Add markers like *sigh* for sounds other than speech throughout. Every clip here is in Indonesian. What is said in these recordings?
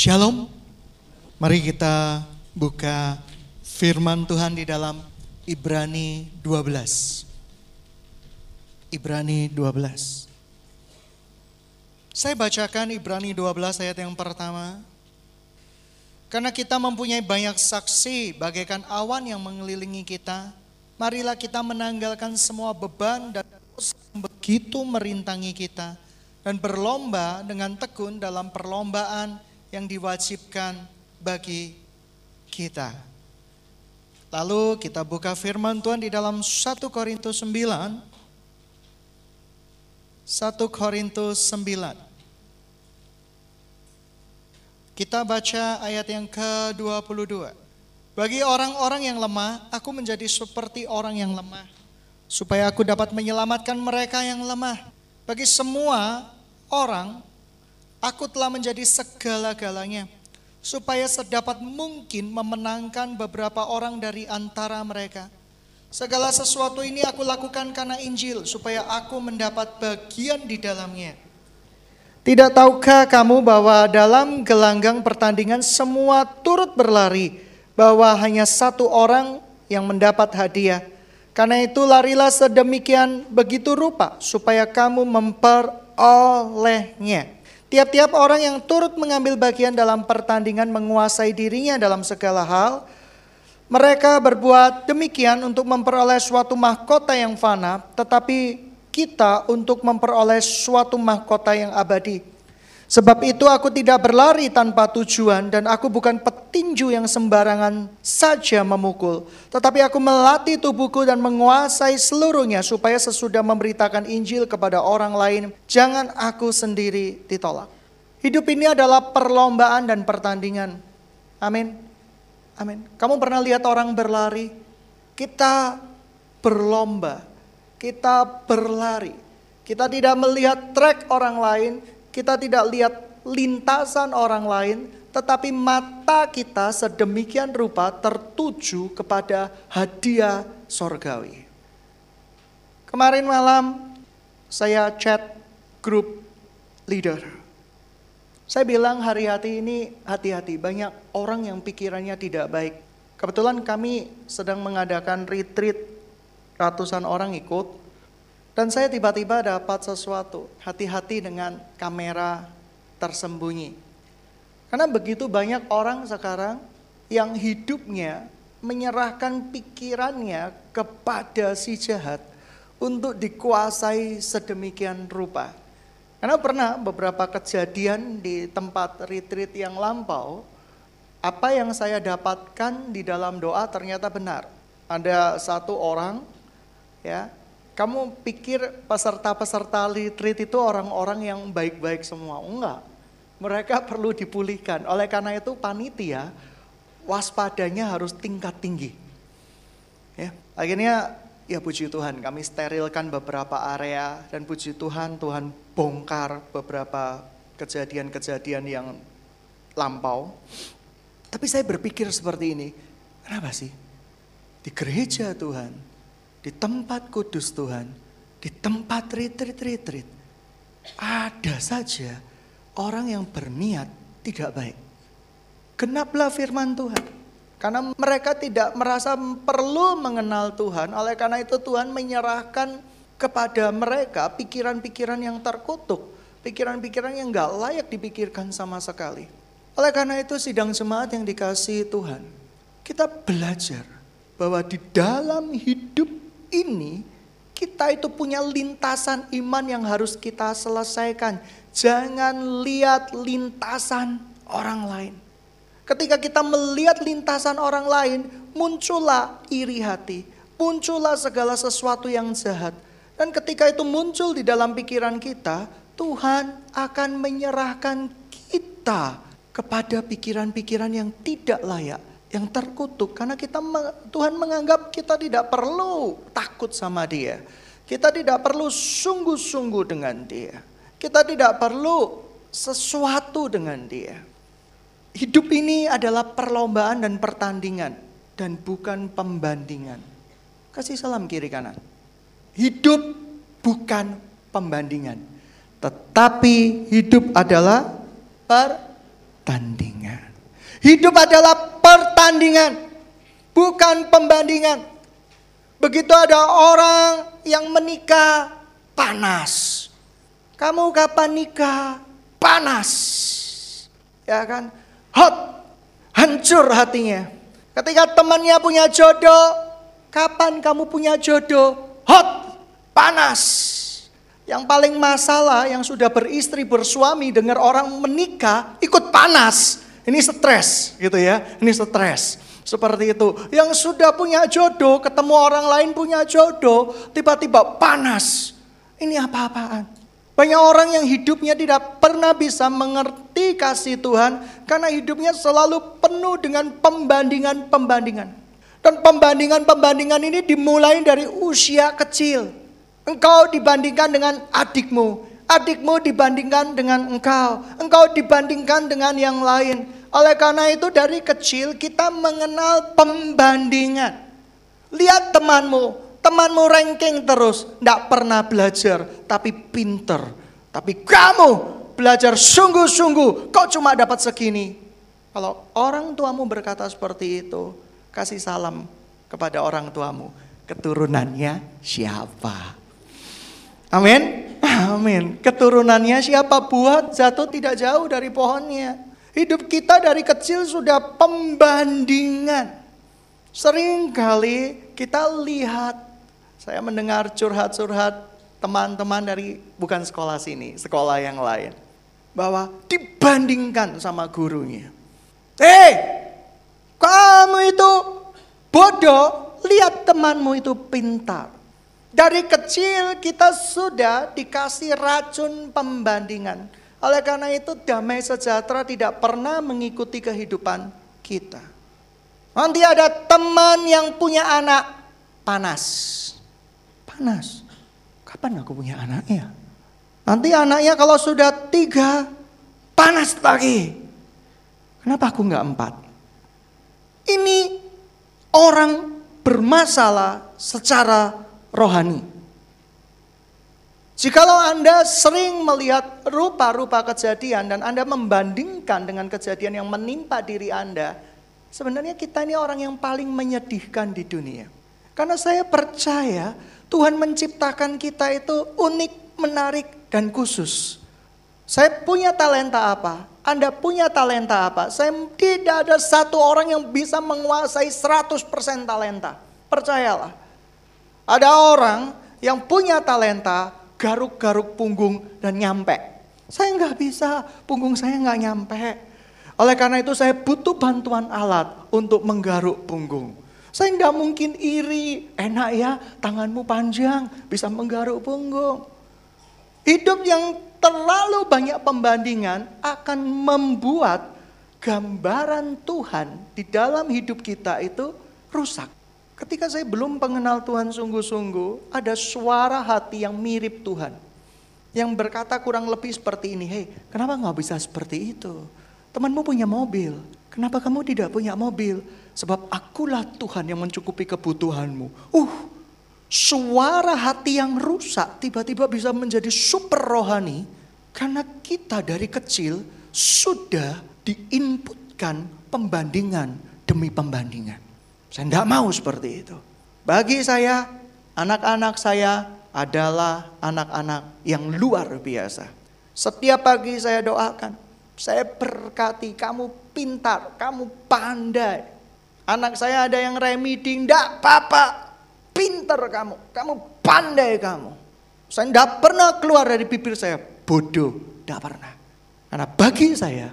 Shalom. Mari kita buka firman Tuhan di dalam Ibrani 12. Ibrani 12. Saya bacakan Ibrani 12 ayat yang pertama. Karena kita mempunyai banyak saksi bagaikan awan yang mengelilingi kita, marilah kita menanggalkan semua beban dan dosa begitu merintangi kita dan berlomba dengan tekun dalam perlombaan yang diwajibkan bagi kita. Lalu kita buka firman Tuhan di dalam 1 Korintus 9. 1 Korintus 9. Kita baca ayat yang ke-22. Bagi orang-orang yang lemah, aku menjadi seperti orang yang lemah. Supaya aku dapat menyelamatkan mereka yang lemah. Bagi semua orang, aku telah menjadi segala-galanya. Supaya sedapat mungkin memenangkan beberapa orang dari antara mereka. Segala sesuatu ini aku lakukan karena Injil, supaya aku mendapat bagian di dalamnya tidak tahukah kamu bahwa dalam gelanggang pertandingan semua turut berlari, bahwa hanya satu orang yang mendapat hadiah. Karena itu larilah sedemikian begitu rupa supaya kamu memperolehnya. Tiap-tiap orang yang turut mengambil bagian dalam pertandingan menguasai dirinya dalam segala hal. Mereka berbuat demikian untuk memperoleh suatu mahkota yang fana, tetapi kita untuk memperoleh suatu mahkota yang abadi. Sebab itu aku tidak berlari tanpa tujuan dan aku bukan petinju yang sembarangan saja memukul. Tetapi aku melatih tubuhku dan menguasai seluruhnya supaya sesudah memberitakan Injil kepada orang lain, jangan aku sendiri ditolak. Hidup ini adalah perlombaan dan pertandingan. Amin. Amin. Kamu pernah lihat orang berlari? Kita berlomba kita berlari. Kita tidak melihat trek orang lain, kita tidak lihat lintasan orang lain, tetapi mata kita sedemikian rupa tertuju kepada hadiah sorgawi. Kemarin malam saya chat grup leader. Saya bilang hari-hati ini hati-hati, banyak orang yang pikirannya tidak baik. Kebetulan kami sedang mengadakan retreat ratusan orang ikut. Dan saya tiba-tiba dapat sesuatu, hati-hati dengan kamera tersembunyi. Karena begitu banyak orang sekarang yang hidupnya menyerahkan pikirannya kepada si jahat untuk dikuasai sedemikian rupa. Karena pernah beberapa kejadian di tempat retreat yang lampau, apa yang saya dapatkan di dalam doa ternyata benar. Ada satu orang ya kamu pikir peserta-peserta retreat itu orang-orang yang baik-baik semua? Enggak. Mereka perlu dipulihkan. Oleh karena itu panitia waspadanya harus tingkat tinggi. Ya, akhirnya ya puji Tuhan kami sterilkan beberapa area dan puji Tuhan Tuhan bongkar beberapa kejadian-kejadian yang lampau. Tapi saya berpikir seperti ini, kenapa sih? Di gereja Tuhan, di tempat kudus Tuhan, di tempat retreat-retreat, ada saja orang yang berniat tidak baik. Genaplah firman Tuhan. Karena mereka tidak merasa perlu mengenal Tuhan, oleh karena itu Tuhan menyerahkan kepada mereka pikiran-pikiran yang terkutuk, pikiran-pikiran yang gak layak dipikirkan sama sekali. Oleh karena itu sidang jemaat yang dikasih Tuhan, kita belajar bahwa di dalam hidup ini kita itu punya lintasan iman yang harus kita selesaikan. Jangan lihat lintasan orang lain. Ketika kita melihat lintasan orang lain, muncullah iri hati, muncullah segala sesuatu yang jahat. Dan ketika itu muncul di dalam pikiran kita, Tuhan akan menyerahkan kita kepada pikiran-pikiran yang tidak layak yang terkutuk karena kita Tuhan menganggap kita tidak perlu takut sama dia. Kita tidak perlu sungguh-sungguh dengan dia. Kita tidak perlu sesuatu dengan dia. Hidup ini adalah perlombaan dan pertandingan dan bukan pembandingan. Kasih salam kiri kanan. Hidup bukan pembandingan, tetapi hidup adalah pertandingan. Hidup adalah pertandingan, bukan pembandingan. Begitu ada orang yang menikah panas. Kamu kapan nikah? Panas. Ya kan? Hot. Hancur hatinya. Ketika temannya punya jodoh, kapan kamu punya jodoh? Hot. Panas. Yang paling masalah yang sudah beristri bersuami dengar orang menikah ikut panas. Ini stres gitu ya. Ini stres. Seperti itu. Yang sudah punya jodoh, ketemu orang lain punya jodoh, tiba-tiba panas. Ini apa-apaan? Banyak orang yang hidupnya tidak pernah bisa mengerti kasih Tuhan karena hidupnya selalu penuh dengan pembandingan-pembandingan. Dan pembandingan-pembandingan ini dimulai dari usia kecil. Engkau dibandingkan dengan adikmu, adikmu dibandingkan dengan engkau, engkau dibandingkan dengan yang lain. Oleh karena itu dari kecil kita mengenal pembandingan. Lihat temanmu, temanmu ranking terus, tidak pernah belajar, tapi pinter. Tapi kamu belajar sungguh-sungguh, kau cuma dapat segini. Kalau orang tuamu berkata seperti itu, kasih salam kepada orang tuamu. Keturunannya siapa? Amin. Amin. Keturunannya siapa buat jatuh tidak jauh dari pohonnya. Hidup kita dari kecil sudah pembandingan. Seringkali kita lihat, saya mendengar curhat-curhat teman-teman dari bukan sekolah sini, sekolah yang lain. Bahwa dibandingkan sama gurunya. Eh, kamu itu bodoh, lihat temanmu itu pintar. Dari kecil kita sudah dikasih racun pembandingan. Oleh karena itu damai sejahtera tidak pernah mengikuti kehidupan kita. Nanti ada teman yang punya anak panas. Panas. Kapan aku punya anaknya? Nanti anaknya kalau sudah tiga, panas lagi. Kenapa aku nggak empat? Ini orang bermasalah secara rohani. Jikalau Anda sering melihat rupa-rupa kejadian dan Anda membandingkan dengan kejadian yang menimpa diri Anda, sebenarnya kita ini orang yang paling menyedihkan di dunia. Karena saya percaya Tuhan menciptakan kita itu unik, menarik, dan khusus. Saya punya talenta apa? Anda punya talenta apa? Saya tidak ada satu orang yang bisa menguasai 100% talenta. Percayalah. Ada orang yang punya talenta, garuk-garuk punggung dan nyampe. Saya nggak bisa, punggung saya nggak nyampe. Oleh karena itu saya butuh bantuan alat untuk menggaruk punggung. Saya nggak mungkin iri, enak ya tanganmu panjang, bisa menggaruk punggung. Hidup yang terlalu banyak pembandingan akan membuat gambaran Tuhan di dalam hidup kita itu rusak. Ketika saya belum mengenal Tuhan sungguh-sungguh, ada suara hati yang mirip Tuhan. Yang berkata kurang lebih seperti ini, hei kenapa nggak bisa seperti itu? Temanmu punya mobil, kenapa kamu tidak punya mobil? Sebab akulah Tuhan yang mencukupi kebutuhanmu. Uh, suara hati yang rusak tiba-tiba bisa menjadi super rohani. Karena kita dari kecil sudah diinputkan pembandingan demi pembandingan. Saya tidak mau seperti itu. Bagi saya, anak-anak saya adalah anak-anak yang luar biasa. Setiap pagi saya doakan, saya berkati kamu pintar, kamu pandai. Anak saya ada yang remedi, tidak apa-apa. Pintar kamu, kamu pandai kamu. Saya tidak pernah keluar dari bibir saya, bodoh, tidak pernah. Karena bagi saya,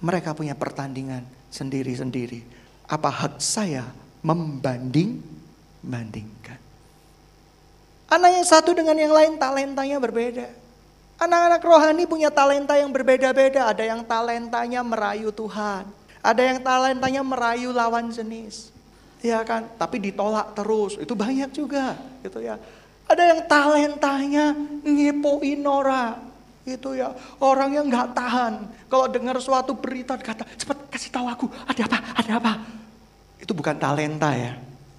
mereka punya pertandingan sendiri-sendiri. Apa hak saya membanding-bandingkan. Anak yang satu dengan yang lain talentanya berbeda. Anak-anak rohani punya talenta yang berbeda-beda. Ada yang talentanya merayu Tuhan. Ada yang talentanya merayu lawan jenis. Ya kan? Tapi ditolak terus. Itu banyak juga. Gitu ya. Ada yang talentanya ngepoin orang. Itu ya. Orang yang nggak tahan. Kalau dengar suatu berita kata, cepat kasih tahu aku. Ada apa? Ada apa? Itu bukan talenta ya.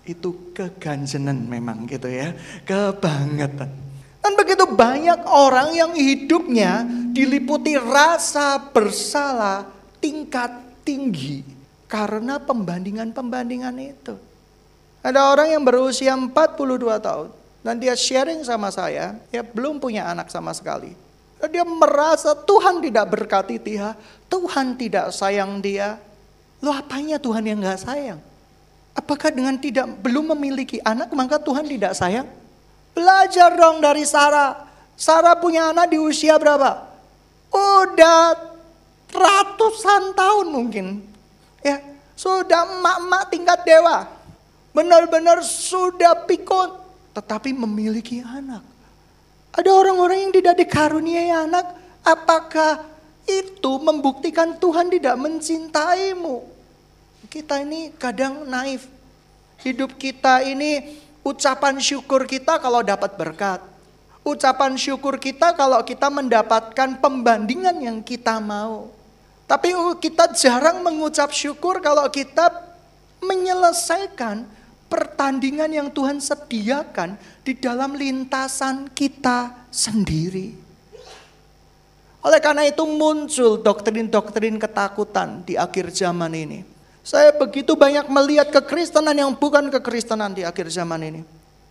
Itu keganjenan memang gitu ya. Kebangetan. Dan begitu banyak orang yang hidupnya diliputi rasa bersalah tingkat tinggi. Karena pembandingan-pembandingan itu. Ada orang yang berusia 42 tahun. Dan dia sharing sama saya, dia belum punya anak sama sekali. Dia merasa Tuhan tidak berkati dia, Tuhan tidak sayang dia. Lo apanya Tuhan yang gak sayang? Apakah dengan tidak belum memiliki anak maka Tuhan tidak sayang? Belajar dong dari Sarah. Sarah punya anak di usia berapa? Udah ratusan tahun mungkin. Ya, sudah emak-emak tingkat dewa. Benar-benar sudah pikun tetapi memiliki anak. Ada orang-orang yang tidak dikaruniai anak, apakah itu membuktikan Tuhan tidak mencintaimu? Kita ini kadang naif. Hidup kita ini Ucapan syukur kita kalau dapat berkat. Ucapan syukur kita kalau kita mendapatkan pembandingan yang kita mau. Tapi kita jarang mengucap syukur kalau kita menyelesaikan pertandingan yang Tuhan sediakan di dalam lintasan kita sendiri. Oleh karena itu muncul doktrin-doktrin ketakutan di akhir zaman ini. Saya begitu banyak melihat kekristenan yang bukan kekristenan di akhir zaman ini.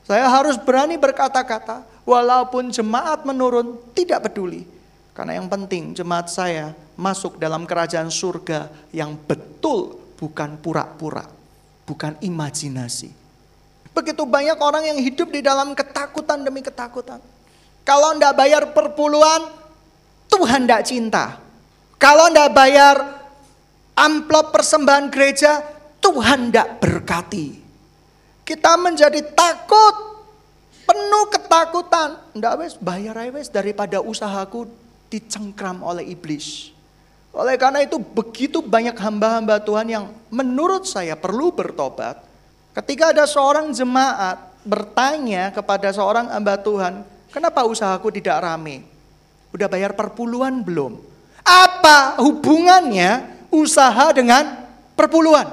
Saya harus berani berkata-kata, walaupun jemaat menurun, tidak peduli. Karena yang penting jemaat saya masuk dalam kerajaan surga yang betul, bukan pura-pura, bukan imajinasi. Begitu banyak orang yang hidup di dalam ketakutan demi ketakutan. Kalau ndak bayar perpuluhan, Tuhan ndak cinta. Kalau ndak bayar amplop persembahan gereja, Tuhan tidak berkati. Kita menjadi takut, penuh ketakutan. Tidak wes bayar wes daripada usahaku dicengkram oleh iblis. Oleh karena itu begitu banyak hamba-hamba Tuhan yang menurut saya perlu bertobat. Ketika ada seorang jemaat bertanya kepada seorang hamba Tuhan, kenapa usahaku tidak rame? Udah bayar perpuluhan belum? Apa hubungannya usaha dengan perpuluhan.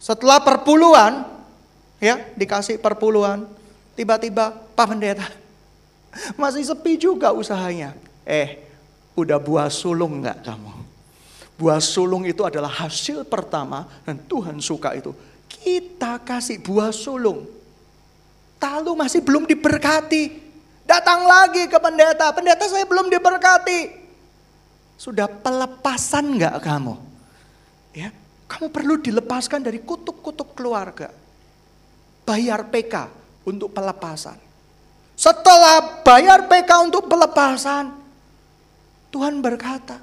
Setelah perpuluhan, ya dikasih perpuluhan, tiba-tiba Pak Pendeta *laughs* masih sepi juga usahanya. Eh, udah buah sulung nggak kamu? Buah sulung itu adalah hasil pertama dan Tuhan suka itu. Kita kasih buah sulung. Lalu masih belum diberkati. Datang lagi ke pendeta, pendeta saya belum diberkati. Sudah pelepasan nggak kamu? Ya, kamu perlu dilepaskan dari kutuk-kutuk keluarga. Bayar PK untuk pelepasan. Setelah bayar PK untuk pelepasan, Tuhan berkata,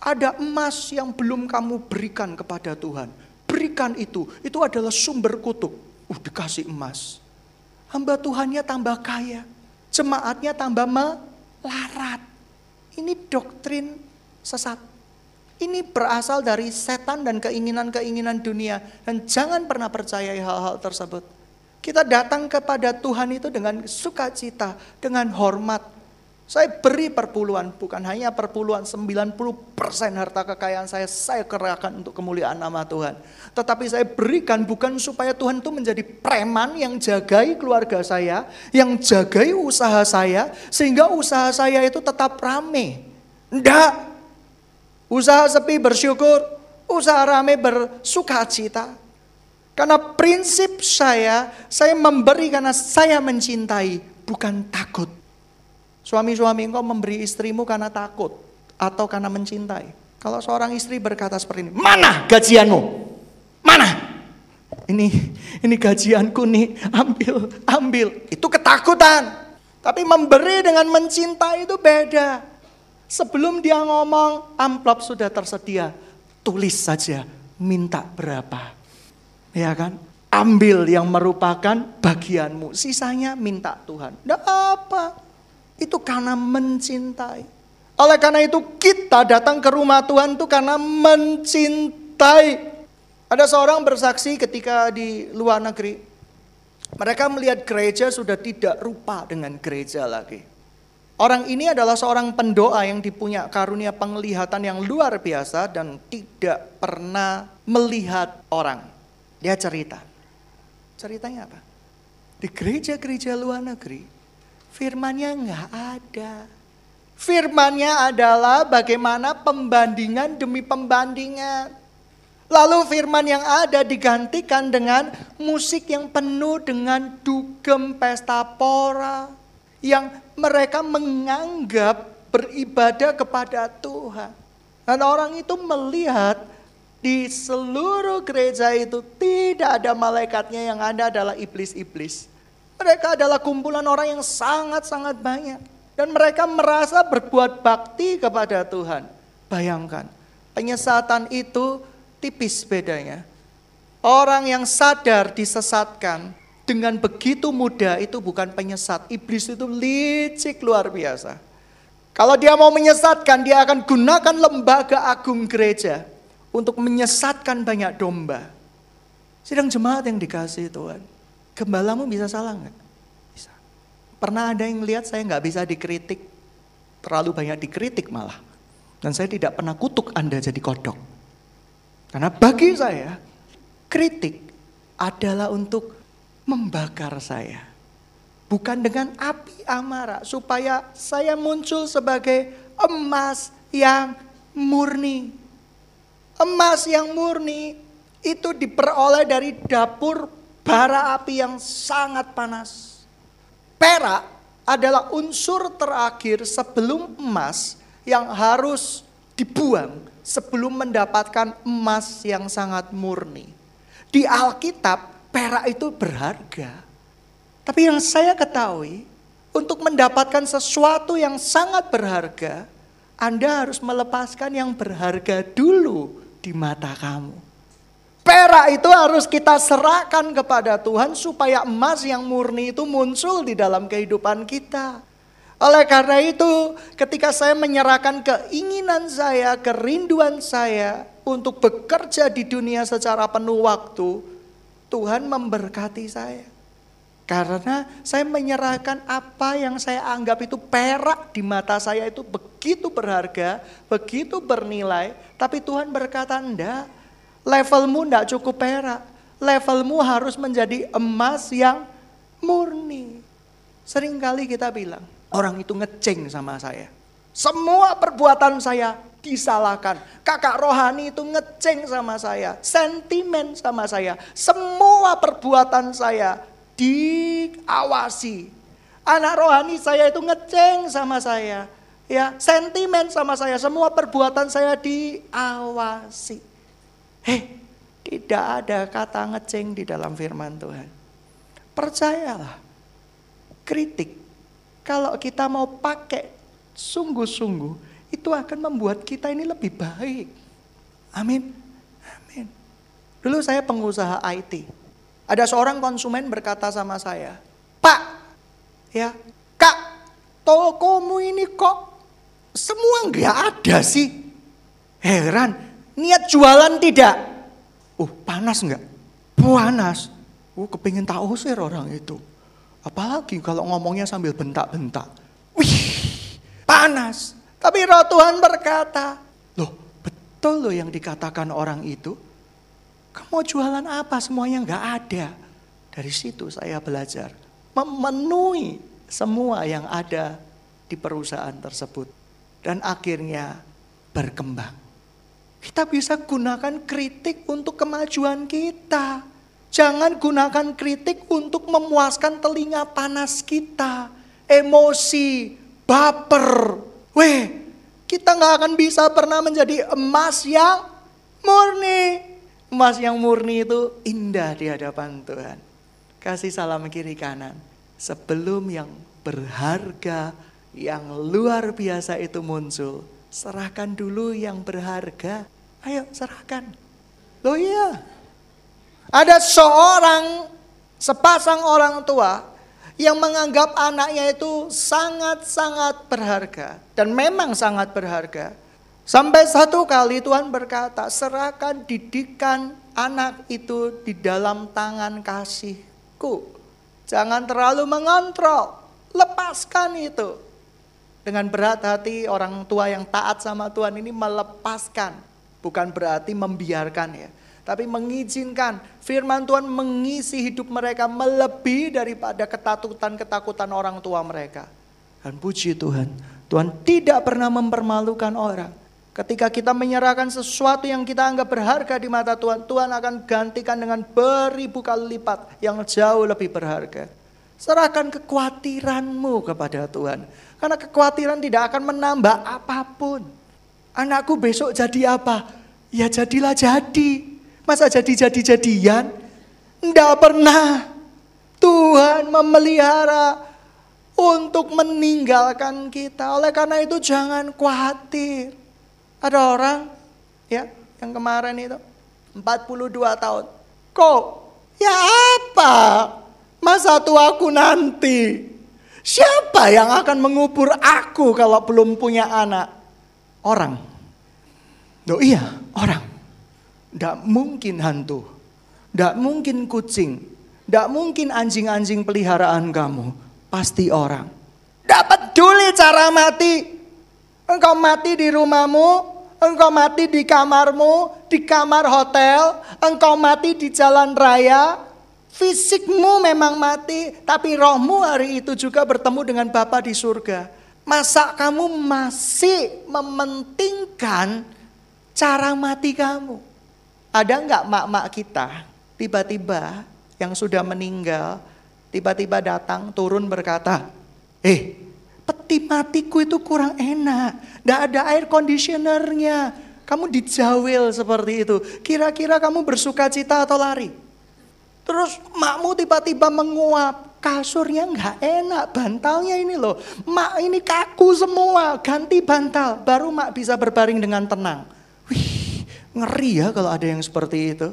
ada emas yang belum kamu berikan kepada Tuhan. Berikan itu, itu adalah sumber kutuk. Uh, dikasih emas. Hamba Tuhannya tambah kaya, jemaatnya tambah melarat. Ini doktrin sesat. Ini berasal dari setan dan keinginan-keinginan dunia. Dan jangan pernah percayai hal-hal tersebut. Kita datang kepada Tuhan itu dengan sukacita, dengan hormat, saya beri perpuluhan, bukan hanya perpuluhan 90% harta kekayaan saya, saya kerahkan untuk kemuliaan nama Tuhan. Tetapi saya berikan bukan supaya Tuhan itu menjadi preman yang jagai keluarga saya, yang jagai usaha saya, sehingga usaha saya itu tetap rame. Enggak. Usaha sepi bersyukur, usaha rame bersukacita. Karena prinsip saya, saya memberi karena saya mencintai, bukan takut. Suami-suami engkau memberi istrimu karena takut atau karena mencintai. Kalau seorang istri berkata seperti ini, mana gajianmu? Mana? Ini ini gajianku nih, ambil, ambil. Itu ketakutan. Tapi memberi dengan mencintai itu beda. Sebelum dia ngomong, amplop sudah tersedia. Tulis saja, minta berapa. Ya kan? Ambil yang merupakan bagianmu. Sisanya minta Tuhan. Tidak apa. Itu karena mencintai. Oleh karena itu kita datang ke rumah Tuhan itu karena mencintai. Ada seorang bersaksi ketika di luar negeri. Mereka melihat gereja sudah tidak rupa dengan gereja lagi. Orang ini adalah seorang pendoa yang dipunya karunia penglihatan yang luar biasa dan tidak pernah melihat orang. Dia cerita. Ceritanya apa? Di gereja-gereja luar negeri, Firmannya nggak ada. Firmannya adalah bagaimana pembandingan demi pembandingan. Lalu firman yang ada digantikan dengan musik yang penuh dengan dugem pesta pora. Yang mereka menganggap beribadah kepada Tuhan. Dan orang itu melihat di seluruh gereja itu tidak ada malaikatnya yang ada adalah iblis-iblis. Mereka adalah kumpulan orang yang sangat-sangat banyak. Dan mereka merasa berbuat bakti kepada Tuhan. Bayangkan, penyesatan itu tipis bedanya. Orang yang sadar disesatkan dengan begitu mudah itu bukan penyesat. Iblis itu licik luar biasa. Kalau dia mau menyesatkan, dia akan gunakan lembaga agung gereja untuk menyesatkan banyak domba. Sidang jemaat yang dikasih Tuhan, gembalamu bisa salah nggak? Bisa. Pernah ada yang lihat saya nggak bisa dikritik, terlalu banyak dikritik malah. Dan saya tidak pernah kutuk Anda jadi kodok. Karena bagi saya, kritik adalah untuk membakar saya. Bukan dengan api amarah, supaya saya muncul sebagai emas yang murni. Emas yang murni itu diperoleh dari dapur bara api yang sangat panas. Perak adalah unsur terakhir sebelum emas yang harus dibuang sebelum mendapatkan emas yang sangat murni. Di Alkitab, perak itu berharga. Tapi yang saya ketahui, untuk mendapatkan sesuatu yang sangat berharga, Anda harus melepaskan yang berharga dulu di mata kamu. Perak itu harus kita serahkan kepada Tuhan supaya emas yang murni itu muncul di dalam kehidupan kita. Oleh karena itu, ketika saya menyerahkan keinginan saya, kerinduan saya untuk bekerja di dunia secara penuh waktu, Tuhan memberkati saya. Karena saya menyerahkan apa yang saya anggap itu perak di mata saya itu begitu berharga, begitu bernilai. Tapi Tuhan berkata, enggak, levelmu enggak cukup perak. Levelmu harus menjadi emas yang murni. Seringkali kita bilang, Orang itu ngeceng sama saya. Semua perbuatan saya disalahkan. Kakak rohani itu ngeceng sama saya, sentimen sama saya. Semua perbuatan saya diawasi. Anak rohani saya itu ngeceng sama saya. Ya, sentimen sama saya, semua perbuatan saya diawasi. Hei, tidak ada kata ngeceng di dalam firman Tuhan. Percayalah, kritik kalau kita mau pakai sungguh-sungguh, itu akan membuat kita ini lebih baik. Amin. Amin. Dulu saya pengusaha IT. Ada seorang konsumen berkata sama saya, Pak, ya, Kak, tokomu ini kok semua nggak ada sih. Heran, niat jualan tidak? Uh, panas nggak? Panas. Uh, kepingin tahu sih orang itu. Apalagi kalau ngomongnya sambil bentak-bentak. Wih, panas. Tapi roh Tuhan berkata, loh betul loh yang dikatakan orang itu. Kamu jualan apa semuanya nggak ada. Dari situ saya belajar memenuhi semua yang ada di perusahaan tersebut. Dan akhirnya berkembang. Kita bisa gunakan kritik untuk kemajuan kita. Jangan gunakan kritik untuk memuaskan telinga panas kita. Emosi, baper. Weh, kita nggak akan bisa pernah menjadi emas yang murni. Emas yang murni itu indah di hadapan Tuhan. Kasih salam kiri kanan. Sebelum yang berharga, yang luar biasa itu muncul. Serahkan dulu yang berharga. Ayo serahkan. Loh iya, ada seorang sepasang orang tua yang menganggap anaknya itu sangat-sangat berharga dan memang sangat berharga. Sampai satu kali Tuhan berkata, serahkan didikan anak itu di dalam tangan kasihku. Jangan terlalu mengontrol, lepaskan itu. Dengan berat hati orang tua yang taat sama Tuhan ini melepaskan. Bukan berarti membiarkan ya tapi mengizinkan firman Tuhan mengisi hidup mereka melebihi daripada ketakutan-ketakutan orang tua mereka. Dan puji Tuhan, Tuhan tidak pernah mempermalukan orang. Ketika kita menyerahkan sesuatu yang kita anggap berharga di mata Tuhan, Tuhan akan gantikan dengan beribu kali lipat yang jauh lebih berharga. Serahkan kekhawatiranmu kepada Tuhan. Karena kekhawatiran tidak akan menambah apa pun. Anakku besok jadi apa? Ya jadilah jadi. Masa jadi-jadi-jadian? Tidak pernah. Tuhan memelihara untuk meninggalkan kita. Oleh karena itu jangan khawatir. Ada orang ya yang kemarin itu 42 tahun. Kok? Ya apa? Masa tuaku nanti? Siapa yang akan mengubur aku kalau belum punya anak? Orang. Loh iya, orang. Tidak mungkin hantu. Tidak mungkin kucing. Tidak mungkin anjing-anjing peliharaan kamu. Pasti orang. Dapat peduli cara mati. Engkau mati di rumahmu, engkau mati di kamarmu, di kamar hotel, engkau mati di jalan raya. Fisikmu memang mati, tapi rohmu hari itu juga bertemu dengan Bapa di surga. Masa kamu masih mementingkan cara mati kamu? Ada nggak mak-mak kita tiba-tiba yang sudah meninggal, tiba-tiba datang turun berkata, eh peti matiku itu kurang enak. Tidak ada air conditionernya. Kamu dijawil seperti itu. Kira-kira kamu bersuka cita atau lari? Terus makmu tiba-tiba menguap. Kasurnya nggak enak, bantalnya ini loh. Mak ini kaku semua, ganti bantal. Baru mak bisa berbaring dengan tenang. Wih, ngeri ya kalau ada yang seperti itu.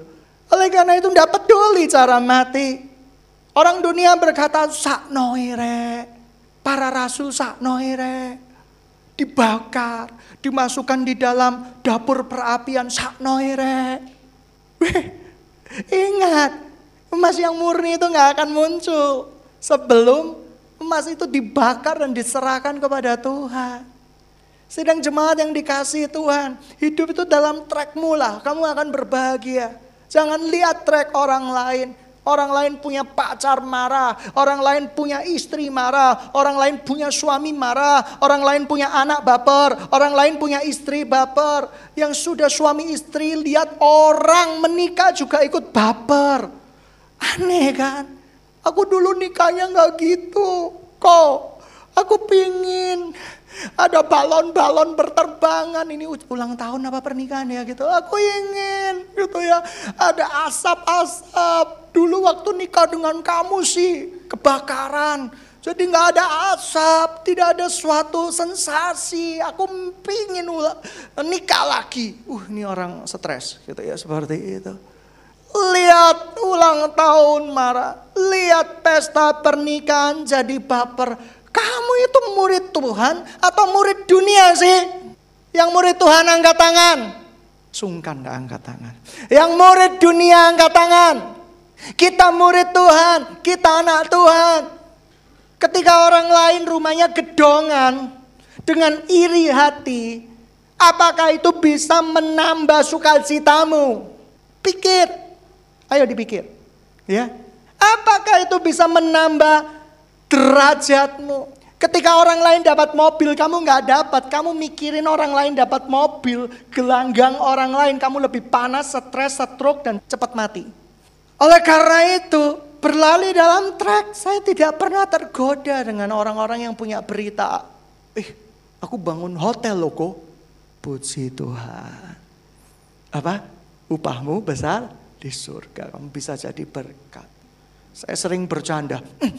Oleh karena itu tidak peduli cara mati. Orang dunia berkata, sak noire. Para rasul saknoire dibakar, dimasukkan di dalam dapur perapian saknoire. Ingat, emas yang murni itu nggak akan muncul sebelum emas itu dibakar dan diserahkan kepada Tuhan. Sedang jemaat yang dikasih Tuhan, hidup itu dalam trackmu lah, kamu akan berbahagia. Jangan lihat track orang lain, Orang lain punya pacar marah, orang lain punya istri marah, orang lain punya suami marah, orang lain punya anak baper, orang lain punya istri baper. Yang sudah suami istri lihat orang menikah juga ikut baper. Aneh kan? Aku dulu nikahnya nggak gitu. Kok? Aku pingin ada balon-balon berterbangan. Ini ulang tahun apa pernikahan ya gitu. Aku ingin gitu ya. Ada asap-asap. Dulu waktu nikah dengan kamu sih kebakaran. Jadi nggak ada asap, tidak ada suatu sensasi. Aku pingin nikah lagi. Uh, ini orang stres gitu ya seperti itu. Lihat ulang tahun marah, lihat pesta pernikahan jadi baper kamu itu murid Tuhan atau murid dunia sih? Yang murid Tuhan angkat tangan. Sungkan gak angkat tangan. Yang murid dunia angkat tangan. Kita murid Tuhan, kita anak Tuhan. Ketika orang lain rumahnya gedongan dengan iri hati, apakah itu bisa menambah sukacitamu? Pikir. Ayo dipikir. Ya. Apakah itu bisa menambah derajatmu. Ketika orang lain dapat mobil, kamu nggak dapat. Kamu mikirin orang lain dapat mobil, gelanggang orang lain, kamu lebih panas, stres, stroke, dan cepat mati. Oleh karena itu, berlari dalam trek, saya tidak pernah tergoda dengan orang-orang yang punya berita. Eh, aku bangun hotel loh kok. Puji Tuhan. Apa? Upahmu besar di surga. Kamu bisa jadi berkat. Saya sering bercanda. Hmm,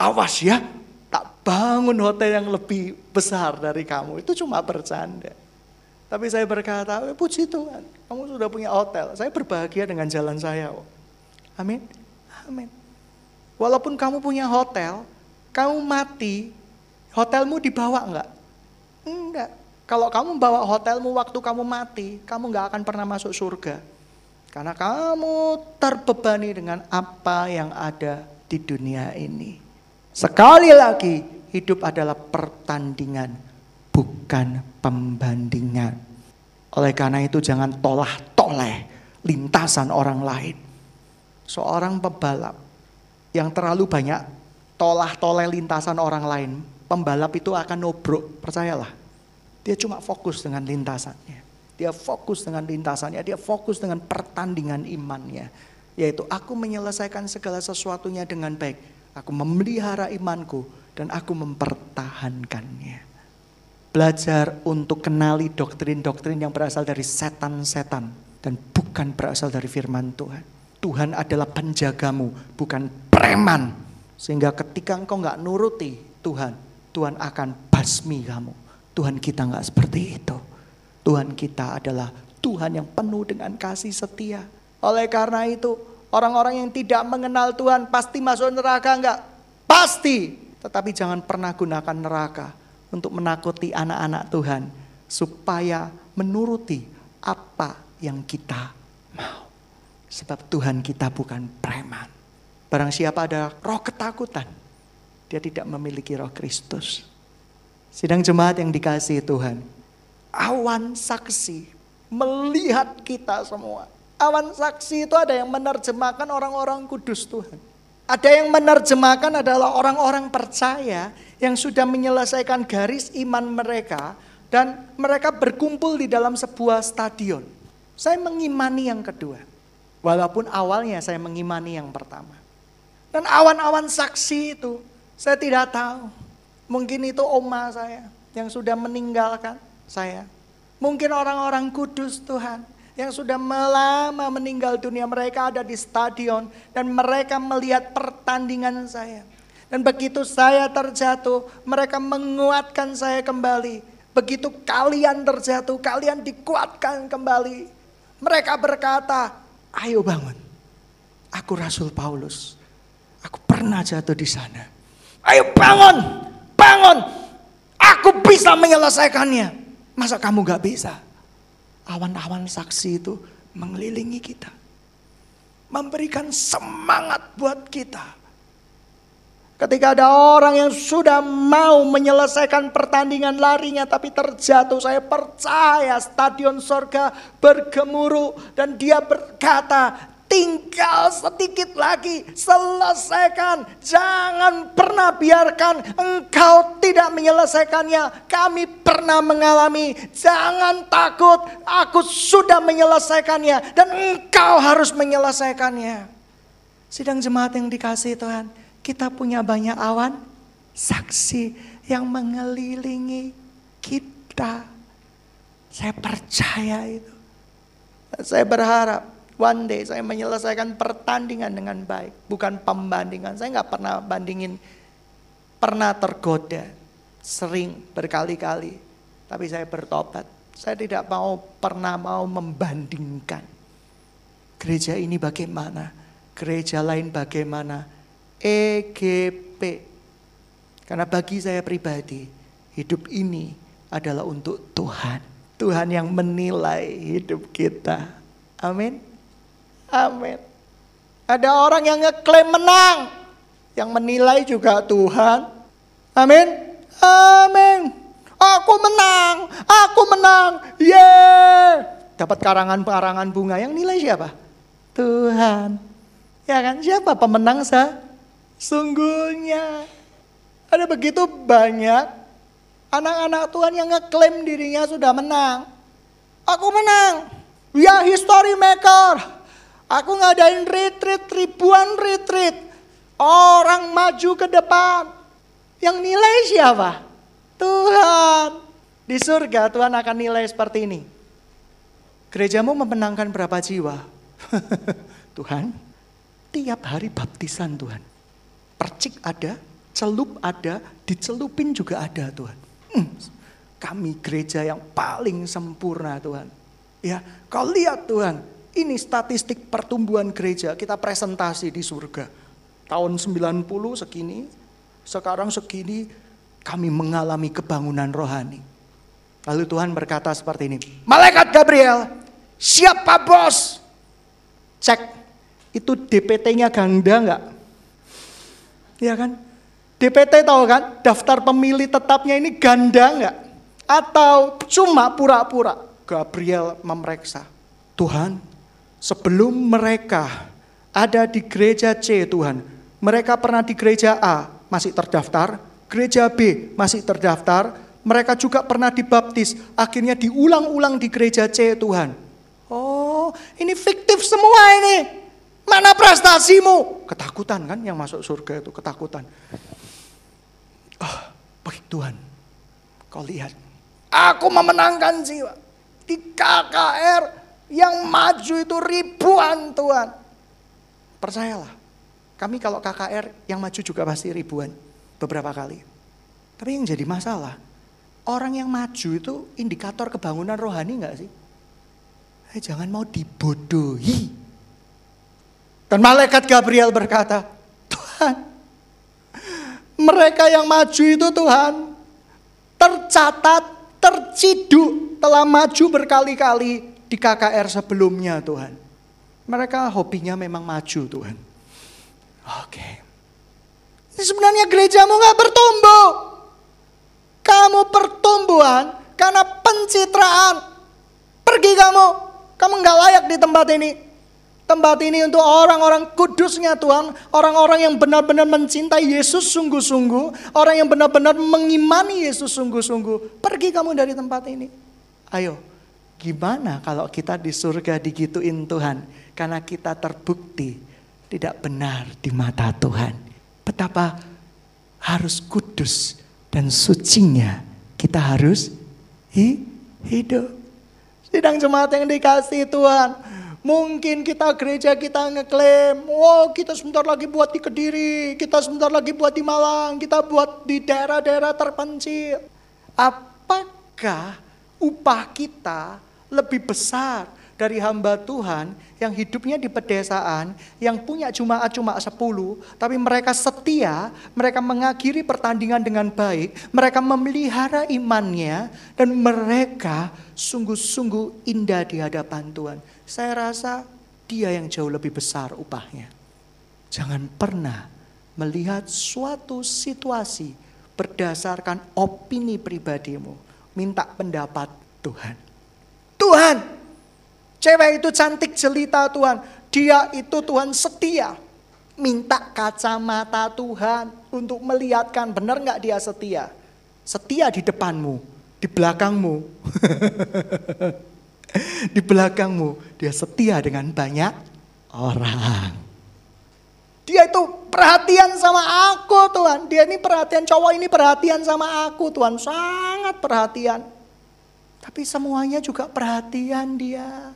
Awas ya, tak bangun hotel yang lebih besar dari kamu. Itu cuma bercanda. Tapi saya berkata, eh, puji Tuhan, kamu sudah punya hotel. Saya berbahagia dengan jalan saya. Amin. Amin. Walaupun kamu punya hotel, kamu mati, hotelmu dibawa enggak? Enggak. Kalau kamu bawa hotelmu waktu kamu mati, kamu enggak akan pernah masuk surga. Karena kamu terbebani dengan apa yang ada di dunia ini. Sekali lagi, hidup adalah pertandingan, bukan pembandingan. Oleh karena itu jangan tolah-toleh lintasan orang lain. Seorang pebalap yang terlalu banyak tolah-toleh lintasan orang lain, pembalap itu akan nobrok, percayalah. Dia cuma fokus dengan lintasannya. Dia fokus dengan lintasannya, dia fokus dengan pertandingan imannya. Yaitu aku menyelesaikan segala sesuatunya dengan baik. Aku memelihara imanku dan aku mempertahankannya. Belajar untuk kenali doktrin-doktrin yang berasal dari setan-setan dan bukan berasal dari firman Tuhan. Tuhan adalah penjagamu, bukan preman. Sehingga ketika engkau nggak nuruti Tuhan, Tuhan akan basmi kamu. Tuhan kita nggak seperti itu. Tuhan kita adalah Tuhan yang penuh dengan kasih setia. Oleh karena itu, orang-orang yang tidak mengenal Tuhan pasti masuk neraka enggak? Pasti. Tetapi jangan pernah gunakan neraka untuk menakuti anak-anak Tuhan supaya menuruti apa yang kita mau. Sebab Tuhan kita bukan preman. Barang siapa ada roh ketakutan, dia tidak memiliki roh Kristus. Sidang jemaat yang dikasihi Tuhan, awan saksi melihat kita semua. Awan saksi itu ada yang menerjemahkan orang-orang kudus Tuhan. Ada yang menerjemahkan adalah orang-orang percaya yang sudah menyelesaikan garis iman mereka dan mereka berkumpul di dalam sebuah stadion. Saya mengimani yang kedua. Walaupun awalnya saya mengimani yang pertama. Dan awan-awan saksi itu saya tidak tahu. Mungkin itu oma saya yang sudah meninggalkan saya. Mungkin orang-orang kudus Tuhan yang sudah lama meninggal dunia mereka ada di stadion dan mereka melihat pertandingan saya. Dan begitu saya terjatuh, mereka menguatkan saya kembali. Begitu kalian terjatuh, kalian dikuatkan kembali. Mereka berkata, ayo bangun. Aku Rasul Paulus. Aku pernah jatuh di sana. Ayo bangun, bangun. Aku bisa menyelesaikannya. Masa kamu gak bisa? Awan-awan saksi itu mengelilingi kita. Memberikan semangat buat kita Ketika ada orang yang sudah mau menyelesaikan pertandingan larinya tapi terjatuh, saya percaya stadion sorga bergemuruh dan dia berkata, tinggal sedikit lagi, selesaikan. Jangan pernah biarkan engkau tidak menyelesaikannya. Kami pernah mengalami, jangan takut, aku sudah menyelesaikannya dan engkau harus menyelesaikannya. Sidang jemaat yang dikasih Tuhan, kita punya banyak awan saksi yang mengelilingi kita. Saya percaya itu. Saya berharap one day saya menyelesaikan pertandingan dengan baik. Bukan pembandingan. Saya nggak pernah bandingin. Pernah tergoda. Sering berkali-kali. Tapi saya bertobat. Saya tidak mau pernah mau membandingkan. Gereja ini bagaimana? Gereja lain bagaimana? EGP. Karena bagi saya pribadi, hidup ini adalah untuk Tuhan. Tuhan yang menilai hidup kita. Amin. Amin. Ada orang yang ngeklaim menang. Yang menilai juga Tuhan. Amin. Amin. Aku menang. Aku menang. Yeah. Dapat karangan-karangan bunga. Yang nilai siapa? Tuhan. Ya kan? Siapa pemenang sah? Sungguhnya ada begitu banyak anak-anak Tuhan yang ngeklaim dirinya sudah menang. Aku menang. Ya history maker. Aku ngadain retreat, ribuan retreat. Orang maju ke depan. Yang nilai siapa? Tuhan. Di surga Tuhan akan nilai seperti ini. Gerejamu memenangkan berapa jiwa? *laughs* Tuhan, tiap hari baptisan Tuhan percik ada, celup ada, dicelupin juga ada Tuhan. Hmm, kami gereja yang paling sempurna Tuhan. Ya, kau lihat Tuhan, ini statistik pertumbuhan gereja kita presentasi di surga. Tahun 90 segini, sekarang segini kami mengalami kebangunan rohani. Lalu Tuhan berkata seperti ini, Malaikat Gabriel, siapa bos? Cek, itu DPT-nya ganda enggak? Ya kan? DPT tahu kan, daftar pemilih tetapnya ini ganda enggak? Atau cuma pura-pura? Gabriel memeriksa. Tuhan, sebelum mereka ada di gereja C Tuhan, mereka pernah di gereja A masih terdaftar, gereja B masih terdaftar, mereka juga pernah dibaptis. Akhirnya diulang-ulang di gereja C Tuhan. Oh, ini fiktif semua ini. Mana prestasimu? Ketakutan kan yang masuk surga itu, ketakutan. Oh, baik Tuhan, kau lihat. Aku memenangkan jiwa. Di KKR yang maju itu ribuan Tuhan. Percayalah, kami kalau KKR yang maju juga pasti ribuan beberapa kali. Tapi yang jadi masalah, orang yang maju itu indikator kebangunan rohani enggak sih? Eh, jangan mau dibodohi. Dan malaikat Gabriel berkata, Tuhan, mereka yang maju itu Tuhan, tercatat, terciduk, telah maju berkali-kali di KKR sebelumnya Tuhan. Mereka hobinya memang maju Tuhan. Oke. Ini sebenarnya gerejamu nggak bertumbuh. Kamu pertumbuhan karena pencitraan. Pergi kamu. Kamu nggak layak di tempat ini. Tempat ini untuk orang-orang kudusnya Tuhan. Orang-orang yang benar-benar mencintai Yesus sungguh-sungguh. Orang yang benar-benar mengimani Yesus sungguh-sungguh. Pergi kamu dari tempat ini. Ayo, gimana kalau kita di surga digituin Tuhan? Karena kita terbukti tidak benar di mata Tuhan. Betapa harus kudus dan sucinya kita harus hidup. Sidang jemaat yang dikasih Tuhan. Mungkin kita gereja kita ngeklaim, oh kita sebentar lagi buat di Kediri, kita sebentar lagi buat di Malang, kita buat di daerah-daerah terpencil. Apakah upah kita lebih besar dari hamba Tuhan yang hidupnya di pedesaan, yang punya jemaat cuma 10, tapi mereka setia, mereka mengakhiri pertandingan dengan baik, mereka memelihara imannya, dan mereka sungguh-sungguh indah di hadapan Tuhan. Saya rasa dia yang jauh lebih besar upahnya. Jangan pernah melihat suatu situasi berdasarkan opini pribadimu. Minta pendapat Tuhan. Tuhan, cewek itu cantik jelita Tuhan. Dia itu Tuhan setia. Minta kacamata Tuhan untuk melihatkan benar nggak dia setia. Setia di depanmu, di belakangmu. *laughs* di belakangmu dia setia dengan banyak orang. Dia itu perhatian sama aku Tuhan. Dia ini perhatian, cowok ini perhatian sama aku Tuhan. Sangat perhatian. Tapi semuanya juga perhatian dia.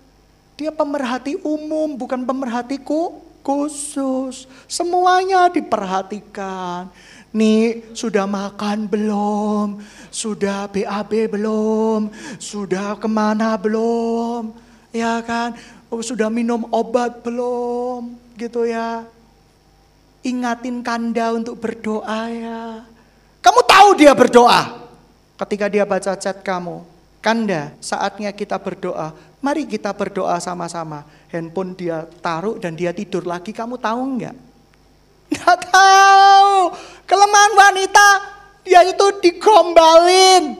Dia pemerhati umum, bukan pemerhatiku khusus. Semuanya diperhatikan. Nih, sudah makan belum? Sudah BAB belum? Sudah ke mana belum? Ya kan? Oh, sudah minum obat belum? Gitu ya. Ingatin kanda untuk berdoa ya. Kamu tahu dia berdoa. Ketika dia baca chat kamu. Kanda, saatnya kita berdoa. Mari kita berdoa sama-sama. Handphone dia taruh dan dia tidur lagi. Kamu tahu enggak? Enggak tahu. Kelemahan wanita, dia itu digombalin.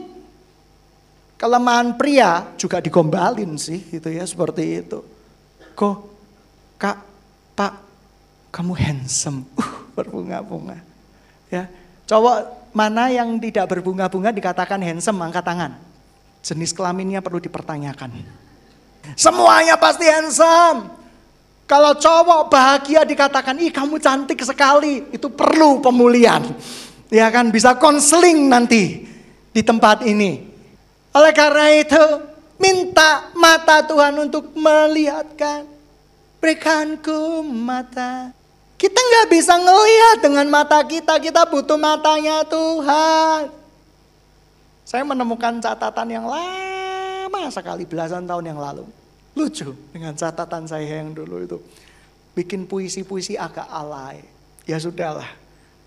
Kelemahan pria juga digombalin sih, itu ya seperti itu. Kok, kak, pak, kamu handsome, uh, berbunga-bunga. Ya, cowok mana yang tidak berbunga-bunga dikatakan handsome, angkat tangan. Jenis kelaminnya perlu dipertanyakan. Semuanya pasti handsome. Kalau cowok bahagia dikatakan, ih kamu cantik sekali. Itu perlu pemulihan. Ya kan, bisa konseling nanti di tempat ini. Oleh karena itu, minta mata Tuhan untuk melihatkan. Berikanku mata. Kita nggak bisa ngelihat dengan mata kita, kita butuh matanya Tuhan. Saya menemukan catatan yang lama sekali, belasan tahun yang lalu. Lucu dengan catatan saya yang dulu itu. Bikin puisi-puisi agak alay. Ya sudahlah,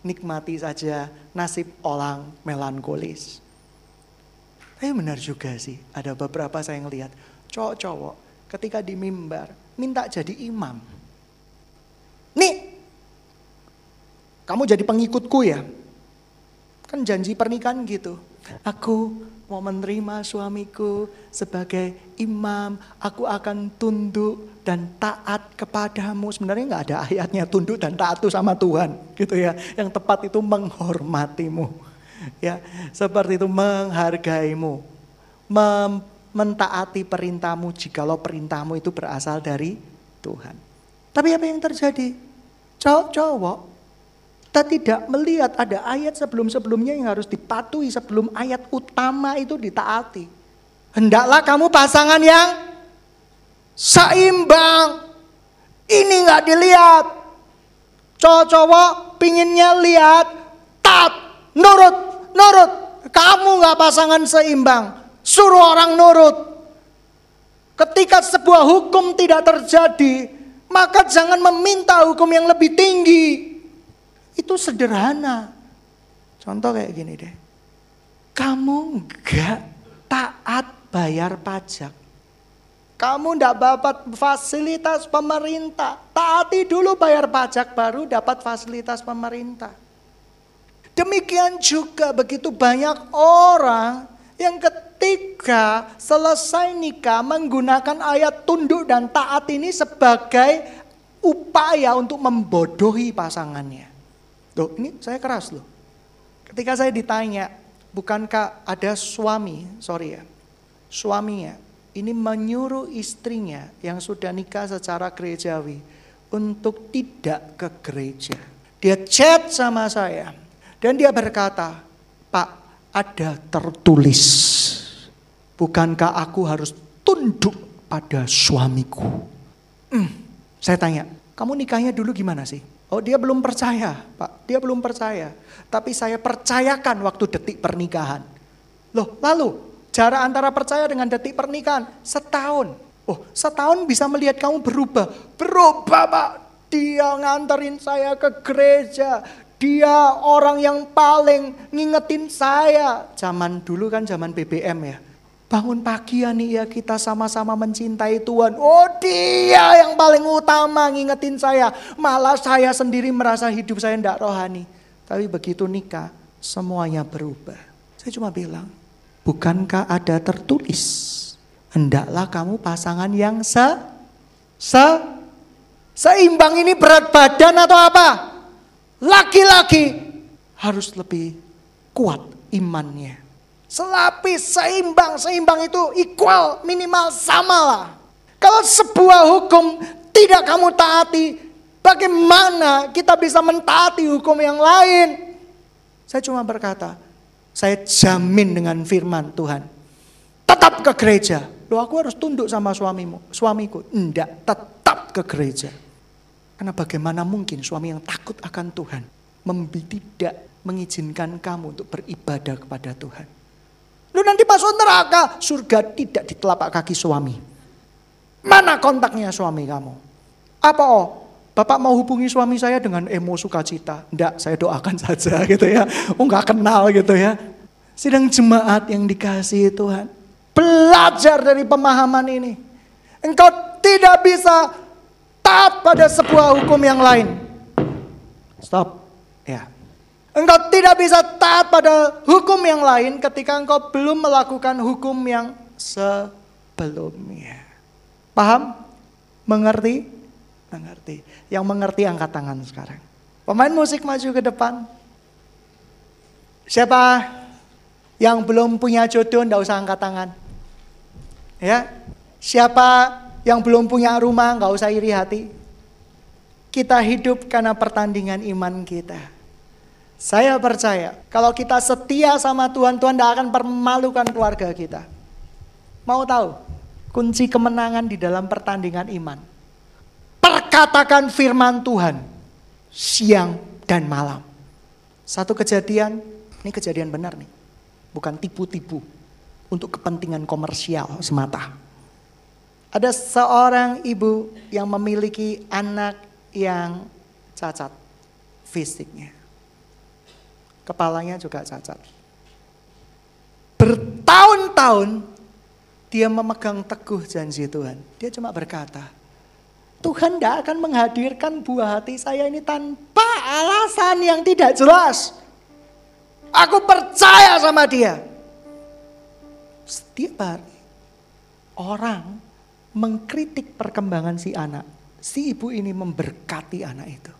nikmati saja nasib orang melankolis. Tapi benar juga sih, ada beberapa saya ngelihat cowok-cowok ketika di mimbar minta jadi imam. Nih, kamu jadi pengikutku ya. Kan janji pernikahan gitu. Aku mau menerima suamiku sebagai imam, aku akan tunduk dan taat kepadamu. Sebenarnya nggak ada ayatnya tunduk dan taat itu sama Tuhan, gitu ya. Yang tepat itu menghormatimu. ya, seperti itu menghargaimu, mem mentaati perintahmu jikalau perintahmu itu berasal dari Tuhan. Tapi apa yang terjadi? Cowok-cowok kita tidak melihat ada ayat sebelum-sebelumnya yang harus dipatuhi sebelum ayat utama itu ditaati. Hendaklah kamu pasangan yang seimbang. Ini nggak dilihat. Cowok-cowok pinginnya lihat, tat, nurut, nurut. Kamu nggak pasangan seimbang. Suruh orang nurut. Ketika sebuah hukum tidak terjadi, maka jangan meminta hukum yang lebih tinggi. Itu sederhana. Contoh kayak gini deh. Kamu enggak taat bayar pajak. Kamu enggak dapat fasilitas pemerintah. Taati dulu bayar pajak baru dapat fasilitas pemerintah. Demikian juga begitu banyak orang yang ketika selesai nikah menggunakan ayat tunduk dan taat ini sebagai upaya untuk membodohi pasangannya. Loh ini saya keras loh. Ketika saya ditanya, bukankah ada suami, sorry ya, suaminya ini menyuruh istrinya yang sudah nikah secara gerejawi untuk tidak ke gereja. Dia chat sama saya dan dia berkata, Pak ada tertulis, bukankah aku harus tunduk pada suamiku? Hmm, saya tanya, kamu nikahnya dulu gimana sih? Oh dia belum percaya, Pak. Dia belum percaya. Tapi saya percayakan waktu detik pernikahan. Loh, lalu jarak antara percaya dengan detik pernikahan setahun. Oh, setahun bisa melihat kamu berubah. Berubah, Pak. Dia nganterin saya ke gereja. Dia orang yang paling ngingetin saya. Zaman dulu kan zaman BBM ya. Bangun pagi ya nih ya kita sama-sama mencintai Tuhan. Oh dia yang paling utama ngingetin saya. Malah saya sendiri merasa hidup saya tidak rohani. Tapi begitu nikah semuanya berubah. Saya cuma bilang, bukankah ada tertulis. Hendaklah kamu pasangan yang se, se, seimbang ini berat badan atau apa? Laki-laki harus lebih kuat imannya. Selapis, seimbang, seimbang itu equal, minimal sama lah. Kalau sebuah hukum tidak kamu taati, bagaimana kita bisa mentaati hukum yang lain? Saya cuma berkata, saya jamin dengan firman Tuhan. Tetap ke gereja. Loh aku harus tunduk sama suamimu, suamiku. Enggak, tetap ke gereja. Karena bagaimana mungkin suami yang takut akan Tuhan tidak mengizinkan kamu untuk beribadah kepada Tuhan. Lu nanti masuk neraka, surga tidak di telapak kaki suami. Mana kontaknya suami kamu? Apa oh? Bapak mau hubungi suami saya dengan emo sukacita. Enggak, saya doakan *laughs* saja gitu ya. Oh enggak kenal gitu ya. Sidang jemaat yang dikasih Tuhan. Belajar dari pemahaman ini. Engkau tidak bisa taat pada sebuah hukum yang lain. Stop. Ya. Engkau tidak bisa taat pada hukum yang lain ketika engkau belum melakukan hukum yang sebelumnya. Paham? Mengerti? Mengerti. Yang mengerti angkat tangan sekarang. Pemain musik maju ke depan. Siapa yang belum punya jodoh ndak usah angkat tangan. Ya. Siapa yang belum punya rumah nggak usah iri hati. Kita hidup karena pertandingan iman kita. Saya percaya kalau kita setia sama Tuhan, Tuhan tidak akan permalukan keluarga kita. Mau tahu kunci kemenangan di dalam pertandingan iman? Perkatakan firman Tuhan siang dan malam. Satu kejadian, ini kejadian benar nih. Bukan tipu-tipu untuk kepentingan komersial semata. Ada seorang ibu yang memiliki anak yang cacat fisiknya kepalanya juga cacat. Bertahun-tahun dia memegang teguh janji Tuhan. Dia cuma berkata, Tuhan tidak akan menghadirkan buah hati saya ini tanpa alasan yang tidak jelas. Aku percaya sama dia. Setiap hari orang mengkritik perkembangan si anak. Si ibu ini memberkati anak itu.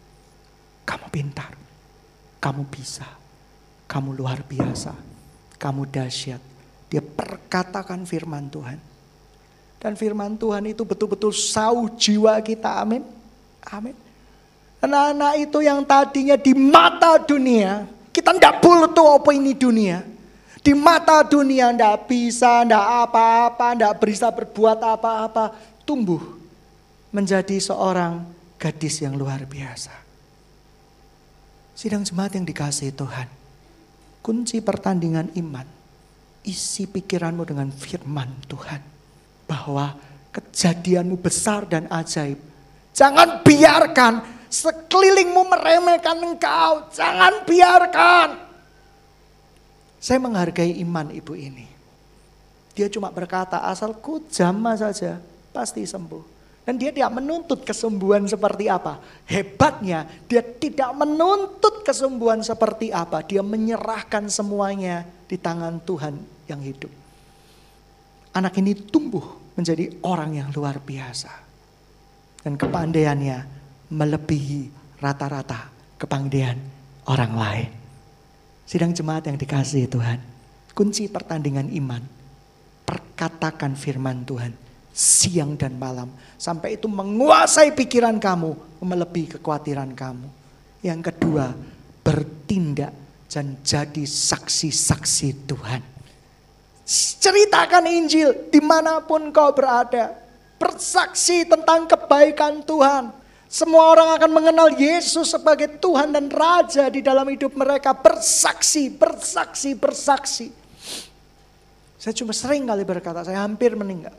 Kamu pintar, kamu bisa kamu luar biasa, kamu dahsyat. Dia perkatakan firman Tuhan. Dan firman Tuhan itu betul-betul sau jiwa kita, amin. Amin. Anak-anak itu yang tadinya di mata dunia, kita boleh tahu apa ini dunia. Di mata dunia tidak bisa, tidak apa-apa, tidak bisa berbuat apa-apa. Tumbuh menjadi seorang gadis yang luar biasa. Sidang jemaat yang dikasih Tuhan. Kunci pertandingan iman. Isi pikiranmu dengan firman Tuhan. Bahwa kejadianmu besar dan ajaib. Jangan biarkan sekelilingmu meremehkan engkau. Jangan biarkan. Saya menghargai iman ibu ini. Dia cuma berkata, asalku jamah saja, pasti sembuh. Dan dia tidak menuntut kesembuhan seperti apa. Hebatnya, dia tidak menuntut kesembuhan seperti apa. Dia menyerahkan semuanya di tangan Tuhan yang hidup. Anak ini tumbuh menjadi orang yang luar biasa. Dan kepandaiannya melebihi rata-rata kepangdian orang lain. Sidang jemaat yang dikasih Tuhan, kunci pertandingan iman, perkatakan firman Tuhan siang dan malam. Sampai itu menguasai pikiran kamu, melebihi kekhawatiran kamu. Yang kedua, bertindak dan jadi saksi-saksi Tuhan. Ceritakan Injil di mana pun kau berada. Bersaksi tentang kebaikan Tuhan. Semua orang akan mengenal Yesus sebagai Tuhan dan Raja di dalam hidup mereka. Bersaksi, bersaksi, bersaksi. Saya cuma sering kali berkata, saya hampir meninggal.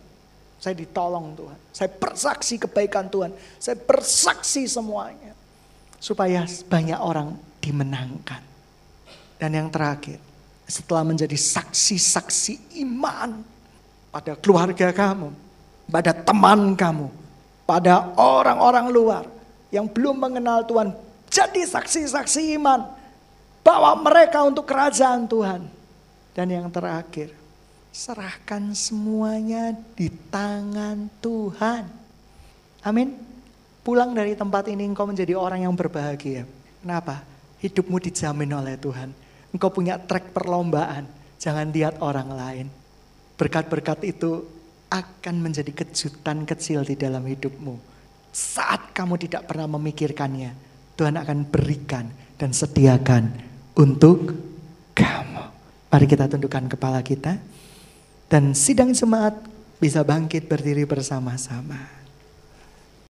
Saya ditolong Tuhan. Saya bersaksi kebaikan Tuhan. Saya bersaksi semuanya. Supaya banyak orang dimenangkan. Dan yang terakhir, setelah menjadi saksi-saksi iman pada keluarga kamu, pada teman kamu, pada orang-orang luar yang belum mengenal Tuhan. Jadi saksi-saksi iman. Bawa mereka untuk kerajaan Tuhan. Dan yang terakhir, serahkan semuanya di tangan Tuhan. Amin. Pulang dari tempat ini engkau menjadi orang yang berbahagia. Kenapa? Hidupmu dijamin oleh Tuhan. Engkau punya trek perlombaan. Jangan lihat orang lain. Berkat-berkat itu akan menjadi kejutan kecil di dalam hidupmu. Saat kamu tidak pernah memikirkannya, Tuhan akan berikan dan sediakan untuk kamu. Mari kita tundukkan kepala kita dan sidang jemaat bisa bangkit berdiri bersama-sama.